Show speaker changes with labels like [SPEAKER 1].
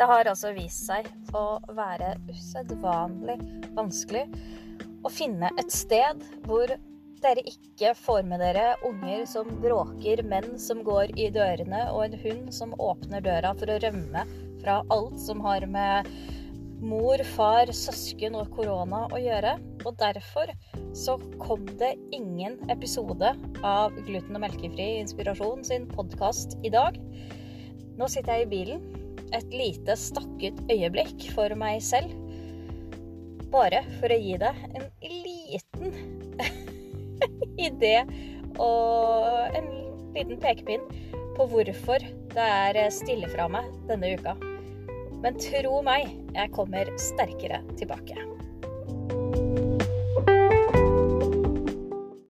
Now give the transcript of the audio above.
[SPEAKER 1] Det har altså vist seg å være usedvanlig vanskelig å finne et sted hvor dere ikke får med dere unger som bråker, menn som går i dørene, og en hund som åpner døra for å rømme fra alt som har med mor, far, søsken og korona å gjøre. Og derfor så kom det ingen episode av Gluten og melkefri inspirasjon sin podkast i dag. Nå sitter jeg i bilen. Et lite stakket øyeblikk for meg selv. Bare for å gi deg en liten idé og en liten pekepinn på hvorfor det er stille fra meg denne uka. Men tro meg, jeg kommer sterkere tilbake.